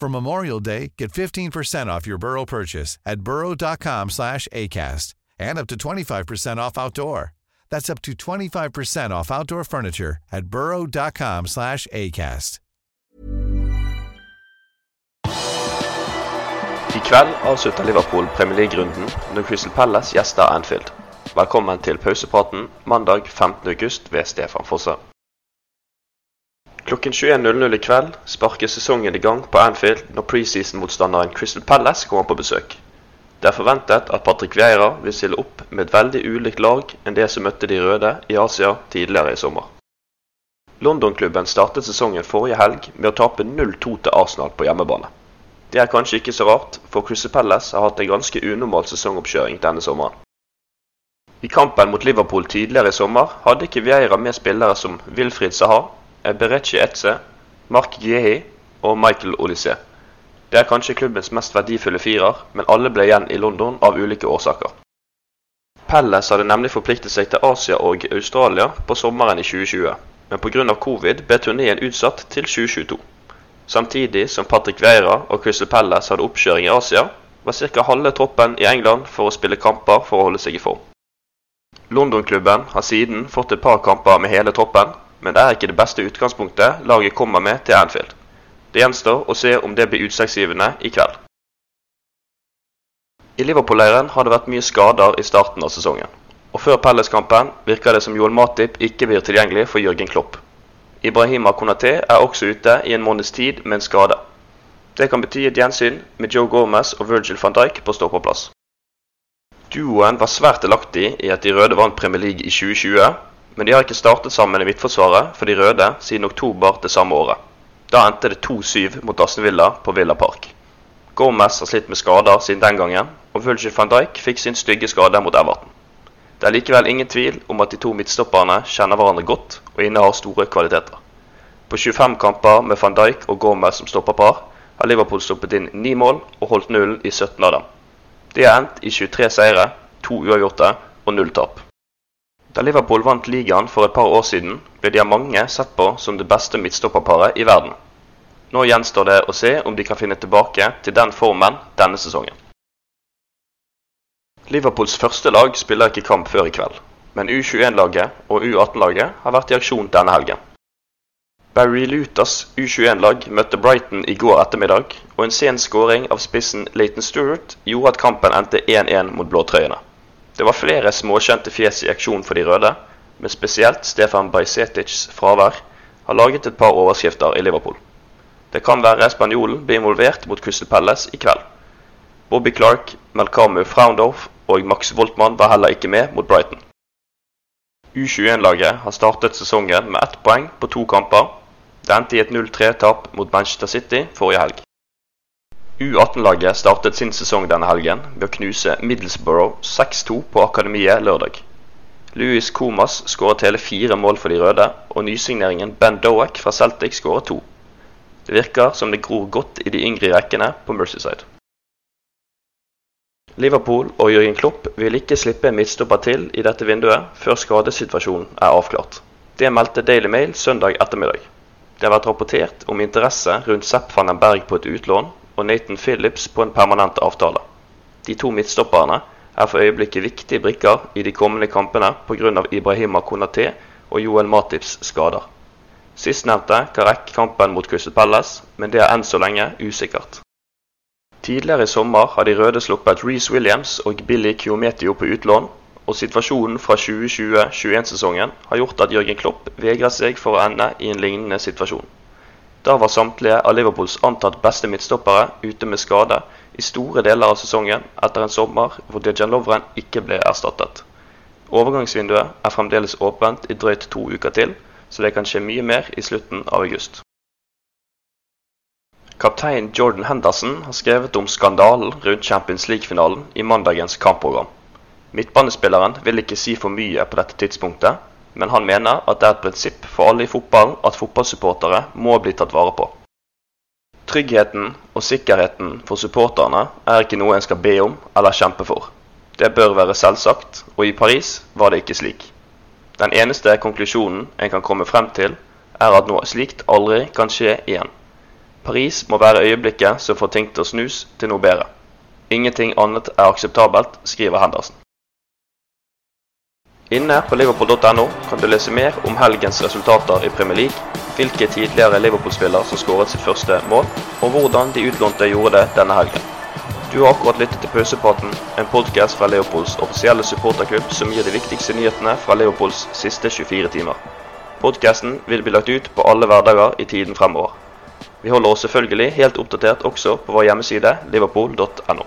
For Memorial Day, get 15% off your Burrow purchase at burrow.com slash ACAST and up to 25% off outdoor. That's up to 25% off outdoor furniture at burrow.com slash ACAST. I kveld avslutter Liverpool Premier League-runden når Crystal Palace gjester Anfield. Velkommen til pausepraten mandag 15.8 ved Stefan Fosse. Klokken 21.00 i kveld sparker sesongen i gang på Anfield når preseason-motstanderen Crystal Palace kommer på besøk. Det er forventet at Patrick Vieira vil stille opp med et veldig ulikt lag enn det som møtte de røde i Asia tidligere i sommer. London-klubben startet sesongen forrige helg med å tape 0-2 til Arsenal på hjemmebane. Det er kanskje ikke så rart, for Crystal Palace har hatt en ganske unormal sesongoppkjøring denne sommeren. I kampen mot Liverpool tidligere i sommer hadde ikke Vieira med spillere som Wilfried Saha, Berechi Etze, Mark Giehi og Michael Olysée. Det er kanskje klubbens mest verdifulle firer, men alle ble igjen i London av ulike årsaker. Pelles hadde nemlig forpliktet seg til Asia og Australia på sommeren i 2020, men pga. covid ble turneen utsatt til 2022. Samtidig som Patrick Veira og Crystal Pelles hadde oppkjøring i Asia, var ca. halve troppen i England for å spille kamper for å holde seg i form. London-klubben har siden fått et par kamper med hele troppen, men det er ikke det beste utgangspunktet laget kommer med til Anfield. Det gjenstår å se om det blir utslagsgivende i kveld. I Liverpool-leiren har det vært mye skader i starten av sesongen, og før Pelles-kampen virker det som Joel Matip ikke blir tilgjengelig for Jørgen Klopp. Ibrahima Konaté er også ute i en måneds tid med en skade. Det kan bety et gjensyn med Joe Gomez og Virgil van Dijk på ståpåplass. Duoen var svært delaktig i at de røde vant Premier League i 2020, men de har ikke startet sammen i midtforsvaret for de røde siden oktober det samme året. Da endte det 2-7 mot Aston Villa på Villa Park. Gomez har slitt med skader siden den gangen, og Virgil van Dijk fikk sin stygge skade mot Everton. Det er likevel ingen tvil om at de to midtstopperne kjenner hverandre godt og innehar store kvaliteter. På 25 kamper med van Dijk og Gomez som stopperpar har Liverpool stoppet inn 9 mål og holdt nullen i 17 av dem. De har endt i 23 seire, 2 uavgjorte og 0 tap. Da Liverpool vant ligaen for et par år siden, ble de av mange sett på som det beste midtstopperparet i verden. Nå gjenstår det å se om de kan finne tilbake til den formen denne sesongen. Liverpools første lag spiller ikke kamp før i kveld, men U21-laget og U18-laget har vært i aksjon denne helgen. Barry Luthers U21-lag møtte Brighton i går ettermiddag, og en sen skåring av spissen Leighton Stewart gjorde at kampen endte 1-1 mot blåtrøyene. Det var flere småkjente fjes i aksjon for de røde, men spesielt Stefan Bajsetics fravær har laget et par overskrifter i Liverpool. Det kan være spanjolen blir involvert mot Crystal Palace i kveld. Bobby Clark, Melkamu Fraundorf og Max Voltmann var heller ikke med mot Brighton. U21-laget har startet sesongen med ett poeng på to kamper. Det endte i et 0-3-tap mot Manchester City forrige helg. U18-laget startet sin sesong denne helgen ved å knuse Middlesbrough 6-2 på Akademiet lørdag. Louis Comas skåret hele fire mål for de røde, og nysigneringen Ben Doak fra Celtic skåret to. Det virker som det gror godt i de yngre rekkene på Mercyside. Liverpool og Jørgen Klopp vil ikke slippe en midtstopper til i dette vinduet før skadesituasjonen er avklart. Det meldte Daily Mail søndag ettermiddag. Det har vært rapportert om interesse rundt Sepp van den Berg på et utlån og Nathan Phillips på en permanent avtale. De to midtstopperne er for øyeblikket viktige brikker i de kommende kampene pga. Ibrahima Konaté og Joel Matips skader. Sistnevnte kan rekke kampen mot Crystal Palace, men det er enn så lenge usikkert. Tidligere i sommer har de røde sluppet Reece Williams og Billy Kiometio på utlån, og situasjonen fra 2020-21-sesongen har gjort at Jørgen Klopp vegrer seg for å ende i en lignende situasjon. Da var samtlige av Liverpools antatt beste midtstoppere ute med skade i store deler av sesongen etter en sommer hvor Dejan Lovren ikke ble erstattet. Overgangsvinduet er fremdeles åpent i drøyt to uker til, så det kan skje mye mer i slutten av august. Kaptein Jordan Henderson har skrevet om skandalen rundt Champions League-finalen i mandagens kampprogram. Midtbanespilleren vil ikke si for mye på dette tidspunktet, men han mener at det er et prinsipp for alle i fotballen at fotballsupportere må bli tatt vare på. Tryggheten og sikkerheten for supporterne er ikke noe en skal be om eller kjempe for. Det bør være selvsagt, og i Paris var det ikke slik. Den eneste konklusjonen en kan komme frem til, er at noe slikt aldri kan skje igjen. Paris må være øyeblikket som får ting til å snus til noe bedre. Ingenting annet er akseptabelt, skriver Henderson. Inne på liverpool.no kan du lese mer om helgens resultater i Premier League, hvilke tidligere Liverpool-spillere som skåret sitt første mål, og hvordan de utlånte gjorde det denne helgen. Du har akkurat lyttet til Pausepraten, en podkast fra Leopolds offisielle supporterklubb som gir de viktigste nyhetene fra Leopolds siste 24 timer. Podkasten vil bli lagt ut på alle hverdager i tiden fremover. Vi holder oss selvfølgelig helt oppdatert også på vår hjemmeside liverpool.no.